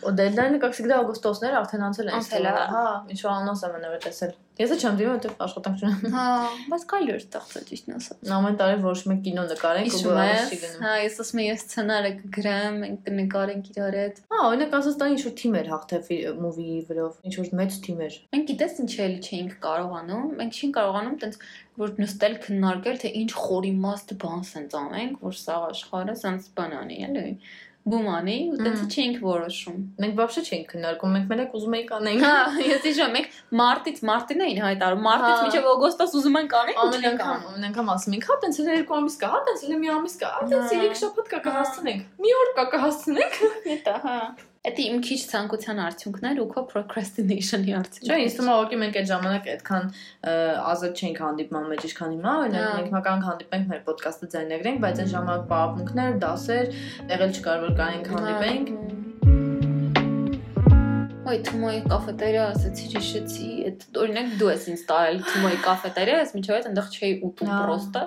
Ու deadline-ը как всегда օգոստոսներ արդեն անցել են։ Անցել է։ Հա, ինչ որ անոնս եմ նոր տեսել։ Ես չեմ դիմում, որտեղ աշխատանք չունեմ։ Հա, բայց կարելի է ստեղծել ճիշտ ասած։ Ամեն տարի որոշում ենք կինո նկարենք ու ես, չի գնում։ հա, ես ասում եմ ես սցենարը կգրեմ, մենք կնկարենք իրար հետ։ Հա, օրինակ ասած դա ինչ որ թիմ էր հաղթել մուվի վրով, ինչ որ մեծ թիմ էր։ Մենք գիտես ինչ էլի չէինք կարողանում, մենք չէինք կարողանում տենց որ նստել քննարկել թե ինչ խորիմաստ բան սենց անենք, որ սա աշխարհը սենց բան անի, էլի բում անի ու դեռ չենք որոշում։ Մենք բավարար չենք քննարկում, մենք մենակ ուզում էինք անենք։ Հա, ես հիշում եմ, մարտից մարտին էին հայտարարում, մարտից հա։ մինչև օգոստոս ուզում ենք անենք։ Ամեն անգամ, ամեն անգամ ասում ենք, հա, տենց էլ երկու ամիս կա, հա, տենց էլ մի ամիս կա, հա, տենց հա։ երեք շաբաթ կա կհասցնենք։ Մի օր կա կհասցնենք։ Դա, հա։ Դա իմ քիչ ցանկության արդյունքներ ու քո procrastination-ի արդյունքներ։ Չէ, ինձ թվում է ուղղակի մենք այդ ժամանակ այդքան ազատ չենք հանդիպման մեջ, ինչքան հիմա, օրինակ մենք մական հանդիպենք մեր ոդկասթը ձայնագրենք, բայց այն ժամանակ պարապմունքներ, դասեր, եղել չկար որ կանենք հանդիպենք։ Ոյ Թումոյի կաֆետերիա ասացի հիշեցի, այդ օրինակ դու ես ինձ տարել Թումոյի կաֆետերիա, ես միջով այդ այնտեղ չէի ուտում պրոստը։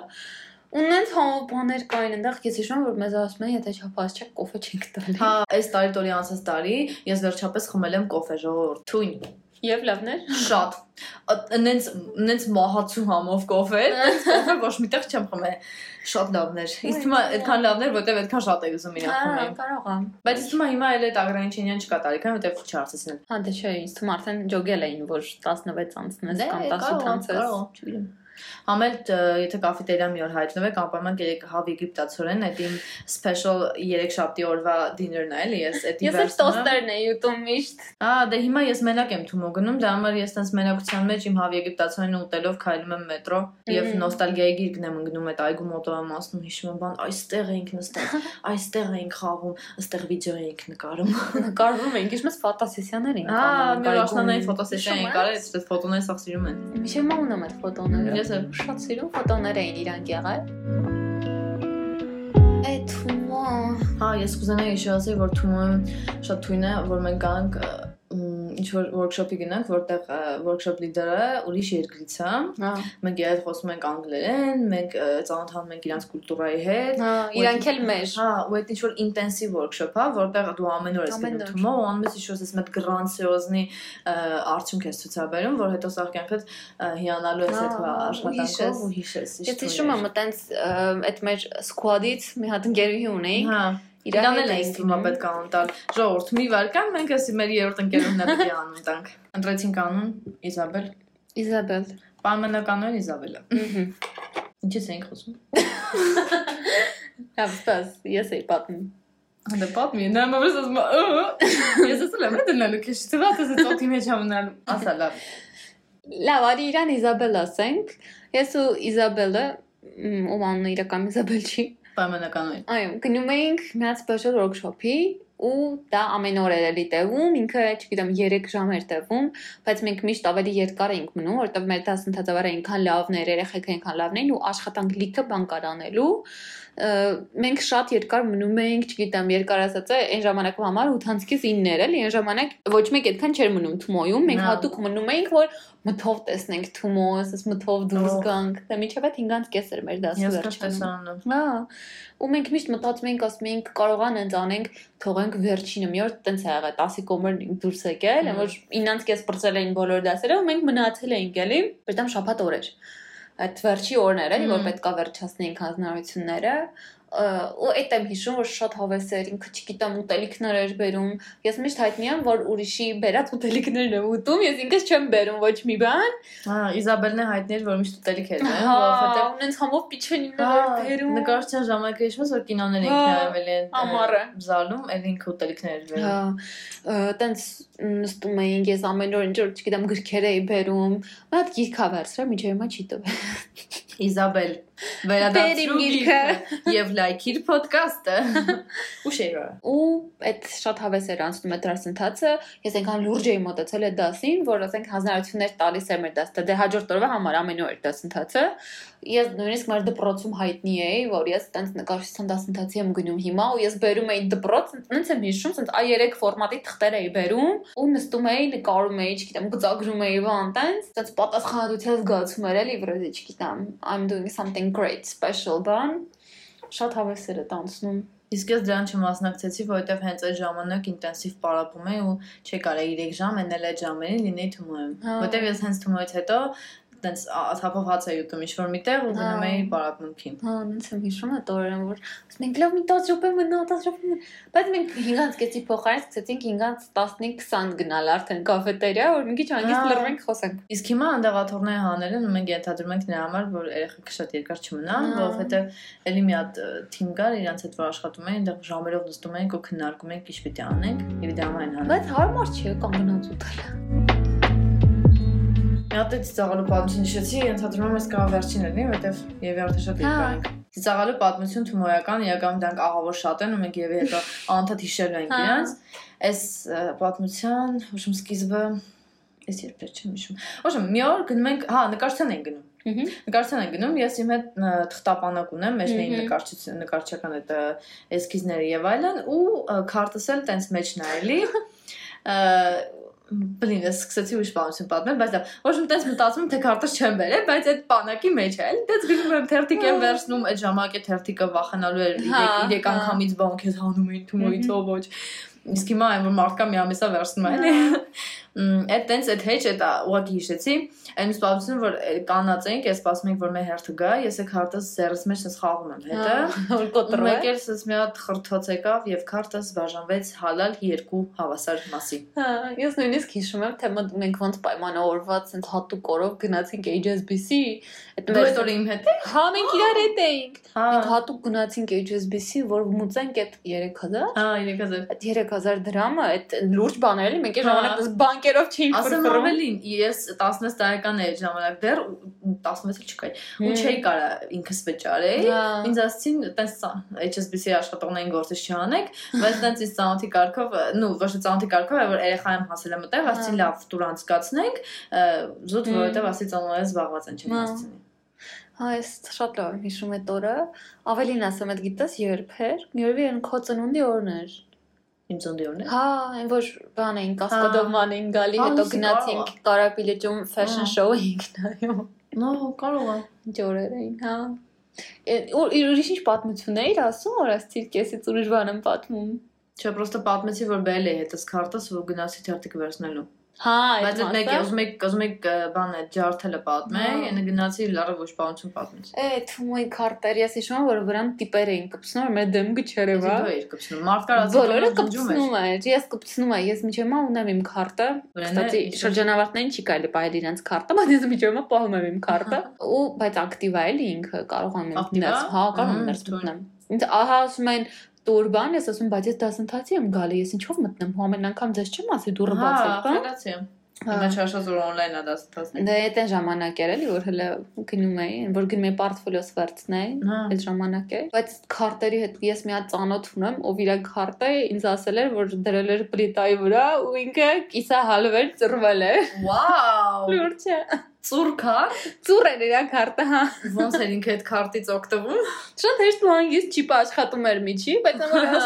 Ունենց համով բաներ կային այնտեղ, ես հիշում եմ որ մեզ ասում են, եթե չափած չեք կոֆե չենք տալի։ Հա, այս տարի տորի անցած տարի ես վերջապես խմել եմ կոֆե ժողովուրդ։ Թույն։ Եվ լավներ։ Շատ։ Նենց նենց մահացու համով կոֆե, նենց կոֆե ոչ միտեղ չեմ խմել։ Շատ լավներ։ թվում է այդքան լավներ, որտեվ այդքան շատ է ուզում իրան Հա, խմել։ կարող եմ։ Բայց թվում է հիմա էլ այդ ագրանիչենյան չկա տարիքան, որտեվ չարցեցին։ Հա, դե չէ, ինձ թվում է արդեն ջոգել էին, որ 16 անցնես Դե, կամ 18 կարող, անցես, չգիտեմ։ Համել եթե կաֆետերիա մի օր հայտնվեք, անպայման գերեք հավ եգիպտացորեն, այդ իմ special 3 շաբթի օրվա dinner-ն է, էլի, ես այդ Ես էլ տոստերն էի ուտում միշտ։ Ահա, դե հիմա ես մենակ եմ թումո գնում, դա համար ես տես մենակության մեջ իմ հավ եգիպտացորեն ուտելով քայլում եմ մետրո եւ նոստալգիայի գիրկն եմ ընկնում այդ այգու մոտով եմ ասում, հիշում եմ բան, այստեղ էինք նստած, այստեղ էինք խաղում, այստեղ վիդեո էինք նկարում։ Նկարվում ենք, իշմես ֆոտոսեսիաներ Ահա, անում, օր այգում։ աշնանային ֆոտոսեսիա ես։ արել, այսպես ֆոտոներ սաղ սիրում են։ Միշտ մոնում այդ ֆոտոները։ Ես շատ սիրում ֆոտոներ էին իրանք եղել։ Այդ թումո։ Հա, ես կուզենայի հիշեցնել, որ թումոն շատ թույն է, որ մենք կանք ինչ որ workshop-ի գնանք, որտեղ workshop leader-ը ուրիշ երկրից է։ Մենք իրար խոսում ենք անգլերեն, մենք ծանոթանում ենք իրանց կուլտուրայի հետ։ Հա, իրանք էլ մեր։ Հա, ու այդ ինչ որ ինտենսիվ workshop է, որտեղ դու ամեն օր ես գնում ու անում ես ինչ որ ես մեծ գրանցիոզնի արդյունք ես ցուցաբերում, որ հետո սա կյանքդ հիանալու ես այդ աշխատանքով ու հիշես։ Ես հիշում եմ այտենց այդ մեր squad-ից մի հատ ընկերուհի ունեի։ Հա, Իրան էլ էինք թվում պետք է անուն տալ։ Ժողովուրդ, մի վարքան մենք էսի մեր երրորդ ընկերունն է պետք է անուն տանք։ Ընտրեցինք անուն Իզաբել։ Իզաբել։ Պայմանականորեն Իզաբելը։ Ահա։ Ինչից էինք խոսում։ Լավ, ստաս, ես էի պատմում։ Հանդե պատմի, նա մովս ասում է։ Ես ասում եմ, դնալու քեշ, ծվա դες ծոտի մեջ ամնալու։ Ասա լավ։ Լավ, արի իրան Իզաբել ասենք։ Ես ու Իզաբելը, ում անունը իրական Իզաբել չի։ Պայմանականորեն։ Այո, գնում էինք մի հատ special workshop-ի ու դա ամեն օր էր էլի տևում, ինքը, չգիտեմ, 3 ժամ էր տևում, բայց մենք միշտ ավելի երկար էինք մնում, որովհետև մեր դասընթացավարը այնքան լավն էր, երեխեքը այնքան լավն էին ու աշխատանք լիքը բան կար անելու։ Մենք շատ երկար մնում էինք, չգիտեմ, երկար ասած է, այն ժամանակվա համար 8-ից 9 էր, էլի, այն ժամանակ ոչ մեկ այդքան չէր մնում Թումոյում, մենք Հա։ հատուկ մնում էինք, որ մթով տեսնենք Թումո, ասես մթով դուրս գանք։ Դա միջև 5-ից կես էր մեր դասը վերջանում։ Հա։ Ու մենք միշտ մտածում էինք, ասում էինք, կարողան ենք անենք, թողենք վերջինը մի օր տենց ա եղել, 10-ի կոմեր դուրս եկել, որ 9-ից կես բրծել էին բոլոր դասերը ու մենք մնացել էինք էլի, բայց շաբաթ օր էր։ Այդ վերջի օրն էր, էլի, որ պետքա վերջացնեինք հանձնարարությունները ու այդ եմ հիշում, որ շատ հավես էր, ինքը չգիտեմ ուտելիքներ էր բերում։ Ես միշտ հայտնի եմ, որ ուրիշի բերած ուտելիքներն եմ ուտում, ես ինքս չեմ բերում ոչ մի բան։ Հա, Իզաբելն է հայտնի էր, որ միշտ ուտելիք էր բերում, որովհետև ունենց համով պիչենին Հա, էր բերում։ նկարչության ժամանակը հիշում ես, որ կինոներ էինք Հա, նայվել են ամառը։ զալում, էլ ինքը ուտելիքներ էր բերում։ Հա, տենց նստում էինք, ես ամեն օր ինչ որ չգիտեմ գրքեր էի բերում։ հատ գիրք ա վերցրել, միջև հիմա չի տվել։ Իզաբել վերադարձրու գիրքը։ եւ լայքիր ոդկասթը ու շեյրը Ու այդ շատ հավես էր անցնում այդ դասընթացը։ Ես այնքան լուրջ էի մտածել այդ դասին, որ ասենք հանրություններ տալիս էր մեր դասը։ Դե հաջորդ օրվա համար ամեն օր դասընթացը։ Ես նույնիսկ մեր դպրոցում հայտնի էի, որ ես տենց նկարչության դասընթացի եմ գնում հիմա ու ես բերում էի դպրոց, ինձ եմ հիշում, տենց A3 ֆորմատի թղթեր էի բերում ու նստում էի, նկարում էի, չգիտեմ, գծագրում էի բան տենց, տենց պատասխանատվության զգացում էր էլի, վրեժի, չգիտեմ, I'm doing something great, special բան։ Շատ հավես էր այդ անցնում։ Իսկ ես դրան չմասնակցեցի, որովհետև հենց այդ ժամանակ ինտենսիվ պարապում էի ու չի կարա 3 ժամ էնել այդ ժամերին լինեի Թումոյում։ Հա։ Որովհետև ես հենց Թումոյից հետո տենց աթափով հաց էի ուտում ինչ-որ միտեղ ու գնում Հա։ էի պարապմունքին։ Հա, ինձ եմ հիշում այդ օրերը, որ ասում ենք լավ մի 10 րոպե մնա, 10 րոպե մնա։ Բայց մենք 5-ից կեսի փոխարեն սկսեցինք 5-ից 15-20 գնալ արդեն կաֆետերիա, որ մի քիչ հանգիստ Հա։ լռվենք խոսենք։ Իսկ հիմա անդեղաթորների հանելն մենք ենթադրում ենք նրա համար, որ երեխեքը շատ երկար չմնան, Հա։ որովհետև էլի մի հատ թիմ կար, իրանց հետ որ աշխատում էին, այնտեղ ժամերով նստում էինք ու քննարկում էինք ինչ պիտի անենք, եւ դա այն հանում։ Բայց հարմար չի կանգնած ուտել։ Մի հատ էս ծաղալու պատմություն հիշեցի, ենթադրում եմ ես կարող վերջին լինի, որովհետև եւ արդեն շատ Հա։ երկար ենք։ Ծաղալու պատմություն թումոյական, իրական դրանք աղավոր շատ են ու մենք եւ հետո անդադ հիշելու ենք Հա։ իրանց։ Այս պատմության հուշում սկիզբը ես երբեր չեմ հիշում։ Ոչմ մի օր գնում ենք, հա, նկարչության ենք գնում։ Նկարչության ենք գնում, ես իմ հետ թղթապանակ ունեմ, մեջն էին Մհմ։ նկարչություն, նկարչական այդ էսքիզները եւ այլն ու քարտս էլ տենց մեջ նայելի։ Բլին, ես սկսեցի ուրիշ բանություն պատմել, բայց ոչ տես մտածում եմ, թե քարտս չեմ բերել, բայց այդ բանակի մեջ է, էլի դες գնում եմ թերթիկ եմ վերցնում, այդ ժամանակե թերթիկը վախենալու էր Հա, 3 հա։ անգամից բան քեզ հանում էին թումոից ով ոչ։ Իսկ հիմա այն որ մարդկա մի ամիսա վերցնում է, էլի։ Այդ տենց այդ հեչ այդ ուղղակի հիշեցի։ Այն սպասում որ կանած ենք, ես սպասում ենք որ մեր հերթը գա, ես այդ քարտս զերս մեջ ես խաղում եմ հետը։ Որ կոտրում մեկ էլ սս մի հատ խրթոց եկավ եւ քարտս բաժանվեց հալալ երկու հավասար մասի։ Հա, ես նույնիսկ հիշում եմ, թե մենք ոնց պայմանավորված ենք հատուկ օրով գնացինք HSBC, այդ այդ օրը իմ հետ ես։ Հա, մենք իրար հետ էինք։ Հա։ Մենք հատուկ գնացինք HSBC, որ մուծենք այդ 3000 Հա, 3000։ այդ 3000 դրամը, այդ լուրջ բան էր էլի, մենք այդ Հա։ ժամանակ դες բանկերով չէինք Ասեմ ավելին, ես 16 տարեկան էի ժամանակ դեռ ու 16-ը չկայի։ Ու չէի կարա ինքս վճարեի։ Հա։ Ինձ ասցին, տենց HSBC աշխատողներին գործից չանեք, բայց տենց ինձ ծանոթի կարգով, նու ոչ թե ծանոթի կարգով, այլ որ երեխա եմ հասել եմ այդտեղ, ասցին Հա։ լավ, տուր անցկացնենք, զուտ որովհետև ասի ծանոթը զբաղված են չեմ Հա։ հասցնի։ Հա, ես շատ լավ եմ հիշում այդ օրը։ Ավելին ասեմ, այդ գիտես երբ էր։ օրվի են քո ծնունդի օրն էր։ Իմ ծնդիորն է։ Հա, այն որ բան էին կասկադովման էին գալի, Հա, հետո գնացինք Կարապի լճում fashion Հա։ show էինք նայում։ Նո, կարող է։ Ինչ օրեր էին, հա։ ու- Ուրիշ ինչ պատմություն էիր ասում, որ ասցիր կեսից ուրիշ բան եմ պատմում։ Չէ, պրոստը պատմեցի, որ բերել է հետս քարտս, որ գնացի թերթիկ վերցնելու։ Հա, Բայց այդ մեկը ուզում եք, ուզում եք բանը ջարդելը պատմեի, Հա։ այնը գնացի լարը ոչ բանություն պատմեցի։ Է, թումոյ քարտերի, ես հիշում եմ, որ վրան տիպեր էին կպցնում, մեր դեմքը չերևա։ Դու էիր կպցնում։ Մարդ կար ասի Բոլորը կպցնում էր։ Ես կպցնում եմ, ես միջև մա ունեմ իմ քարտը։ է, Կստացի շրջանավարտներին չի կարելի բայել իրենց քարտը, բայց ես միջև մա պահում եմ իմ քարտը։ Ու բայց ակտիվ է էլի ինքը, կարող եմ է? ներս, հա, կարող եմ ներս մտնեմ։ Ինձ ահա ասում են տուրբան, ես ասում բայց ես դասընթացի եմ գալի, ես ինչով մտնեմ, հո ամեն անգամ ձեզ չեմ ասի դուրը բաց Հա, եք, բան։ եմ։ Հա։ Հիմա չաշած որ on-line ա դասընթացն։ Դե այդ այն ժամանակ էր էլի որ հələ գնում էի, որ գնում էի պորտֆոլիոս վերցնեի, Հա։ այդ ժամանակ էր։ Բայց քարտերի հետ ես մի հատ ծանոթ ունեմ, ով իր քարտը ինձ ասել էր, որ դրել էր պլիտայի վրա ու ինքը կիսա հալվել, ծռվել էր։ Վաու։ Լուրջ է։ Ծուրքա։ Ծուռ էր իր քարտը, հա։ Ոնց էր ինքը այդ քարտից օգտվում։ Շատ հեշտ ու հանգիստ չի աշխատում էր միջի, բայց ամենը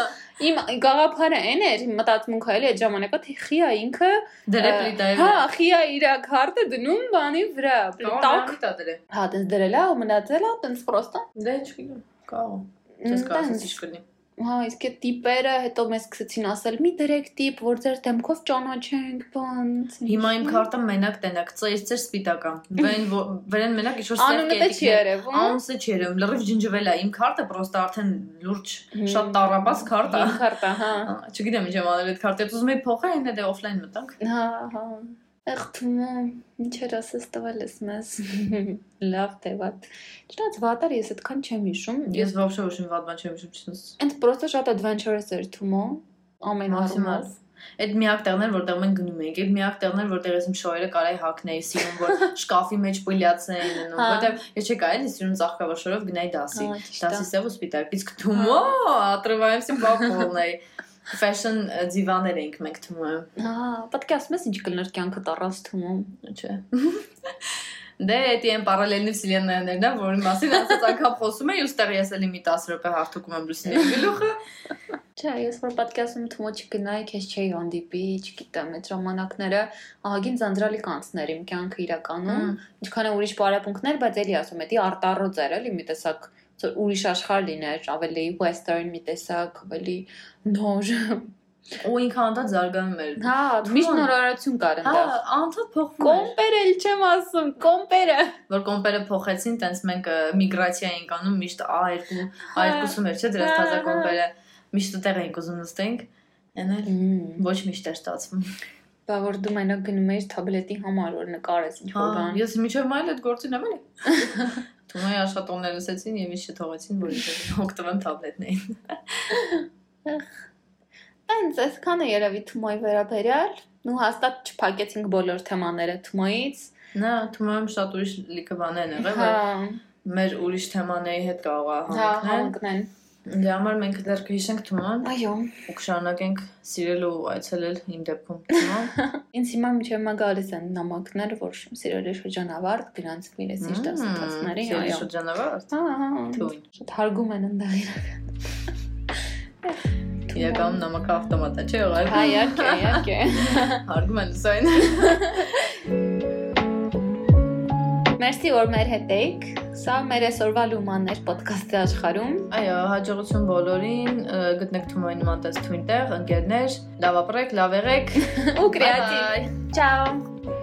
իմ գաղափարը այն էր, մտածմունքը էլի այդ ժամանակա թե խիա ինքը Դրե պլիտայի Հա, խիա իր քարտը դնում բանի վրա, Կարող տակ։ է դրե։ Հա, դες դրել է ու մնացել է, տենց պրոստը։ Դե չգիտեմ։ Կարող։ Չես կարծես ինչ կլինի։ Հա, իսկ այդ տիպերը հետո մեզ սկսեցին ասել՝ «Մի դրեք տիպ, որ ձեր դեմքով ճանաչենք, բան»։ Հիմա իմ քարտը մենակ տենակ, ծեր ծեր սպիտակա։ Վեն վեն մենակ ինչ որ անունը դե չի երևում։ Անսը չի երևում, լրիվ ջնջվել է։ Իմ քարտը պրոստը արդեն լուրջ շատ տարապած քարտ է։ Իմ քարտը, հա։ Չգիտեմ ինչ եմ անել այդ քարտը։ ուզում եի փոխել, այնա դե օֆլայն մտանք։ Հա, հա։ Ախ, թվում ինչ էր ասես տվել ես մեզ։ Լավ թե վատ։ Չնայած վատար ես այդքան չեմ հիշում։ Ես вообще ոչ մի վատ բան չեմ հիշում, չնայած։ Այնց պրոստը շատ adventurous էր թվում։ Ամեն Մաքսիմալ։ առումով։ Այդ միակ տեղն էր, որտեղ մենք գնում էինք, այդ միակ տեղն էր, որտեղ ես իմ շոյերը կարայի հակնեի, սիրում որ շկաֆի մեջ պլյացեն անում, Հա։ որտեղ ես չի կարելի սիրում ծաղկավաշորով գնայի դասի։ Հա, ճիշտ է։ Դասի սև ու սպիտակ։ Իսկ թումո, отрываемся по полной։ Fashion դիվաներ էինք մենք թվում։ Հա, պետք է ասում ես ինչ կլներ կյանքը առանց թվում։ Չէ։ Դե էդի են պարալելնի վսիլեններն է, որի մասին ասած անգամ խոսում էի, ուստեղ ես էլի մի 10 րոպե հարթուկում եմ լուսինի գլուխը։ Չէ, ես որ պատկասում թվում չգնայի, քեզ չէի հանդիպի, չգիտեմ, այդ ժամանակները ահագին ձանձրալի կանցներ իմ կյանքը իրականում։ Ինչքան է ուրիշ բարապունքներ, բայց էլի ասում եմ, դա արտառոց էր, էլի մի տեսակ ուրիշ աշխարհ լիներ, ավելի western մի տեսակ, ավելի նոր։ Ու ինքը անդադ զարգանում էր։ Հա, միշտ նորարարություն կար Հա, այնտեղ։ անդադ փոխվում էր։ Կոմպերը էլ չեմ ասում, կոմպերը։ Որ կոմպերը փոխեցին, տենց մենք միգրացիա էինք անում միշտ A2, Հա։ A2-ում էր, չէ՞ Հա, թազա հա։ կոմպերը։ Միշտ ուտեղ էինք ուզում նստենք։ Այն էլ ոչ միշտ էր ստացվում։ Բա որ դու մենակ գնում էիր թաբլետի համար, որ նկարես ինչ Հա, որ բան։ ես միջև մայլ այդ գործին եմ էլի։ Թումայի աշխատողները լսեցին եւ ինձ չթողեցին, որ օգտվեմ թաբլետներին։ Այնց այսքանը երևի Թումոյի վերաբերյալ։ Նու հաստատ չփակեցինք բոլոր թեմաները Թումոյից։ Նա թումայում շատ ուրիշ լիքը բաներ եղել, Հա, որ մեր ուրիշ թեմաների հետ կարող է հա, համընկնել։ հանգնեն։ Դրա համար մենք դեռ կհիշենք թուման Այո։ ու կշարունակենք սիրել ու այցելել իմ դեպքում թուման։ Ինձ հիմա միջև մա գալիս են նամակներ, որ սիրելի շրջանավարտ գրանցվի ես իր դասընթացների, Սիրելի այո։ շրջանավարտ։ Հա, հա։ Թույն։ Շատ հարգում են ընդդեմ իրական։ Իրականում նամակը ավտոմատ է, չէ՞ եղել։ Հա, իհարկե, իհարկե։ Հարգում են լսային։ Մերսի որ մեր հետ եք։ Սա մեր այսօրվա լումաններ ոդքասթի աշխարհում։ Այո, հաջողություն բոլորին, գտնեք թումայի նման տես թույն տեղ, ընկերներ, լավ ապրեք, լավ եղեք։ Ու կրեատիվ։ Ciao։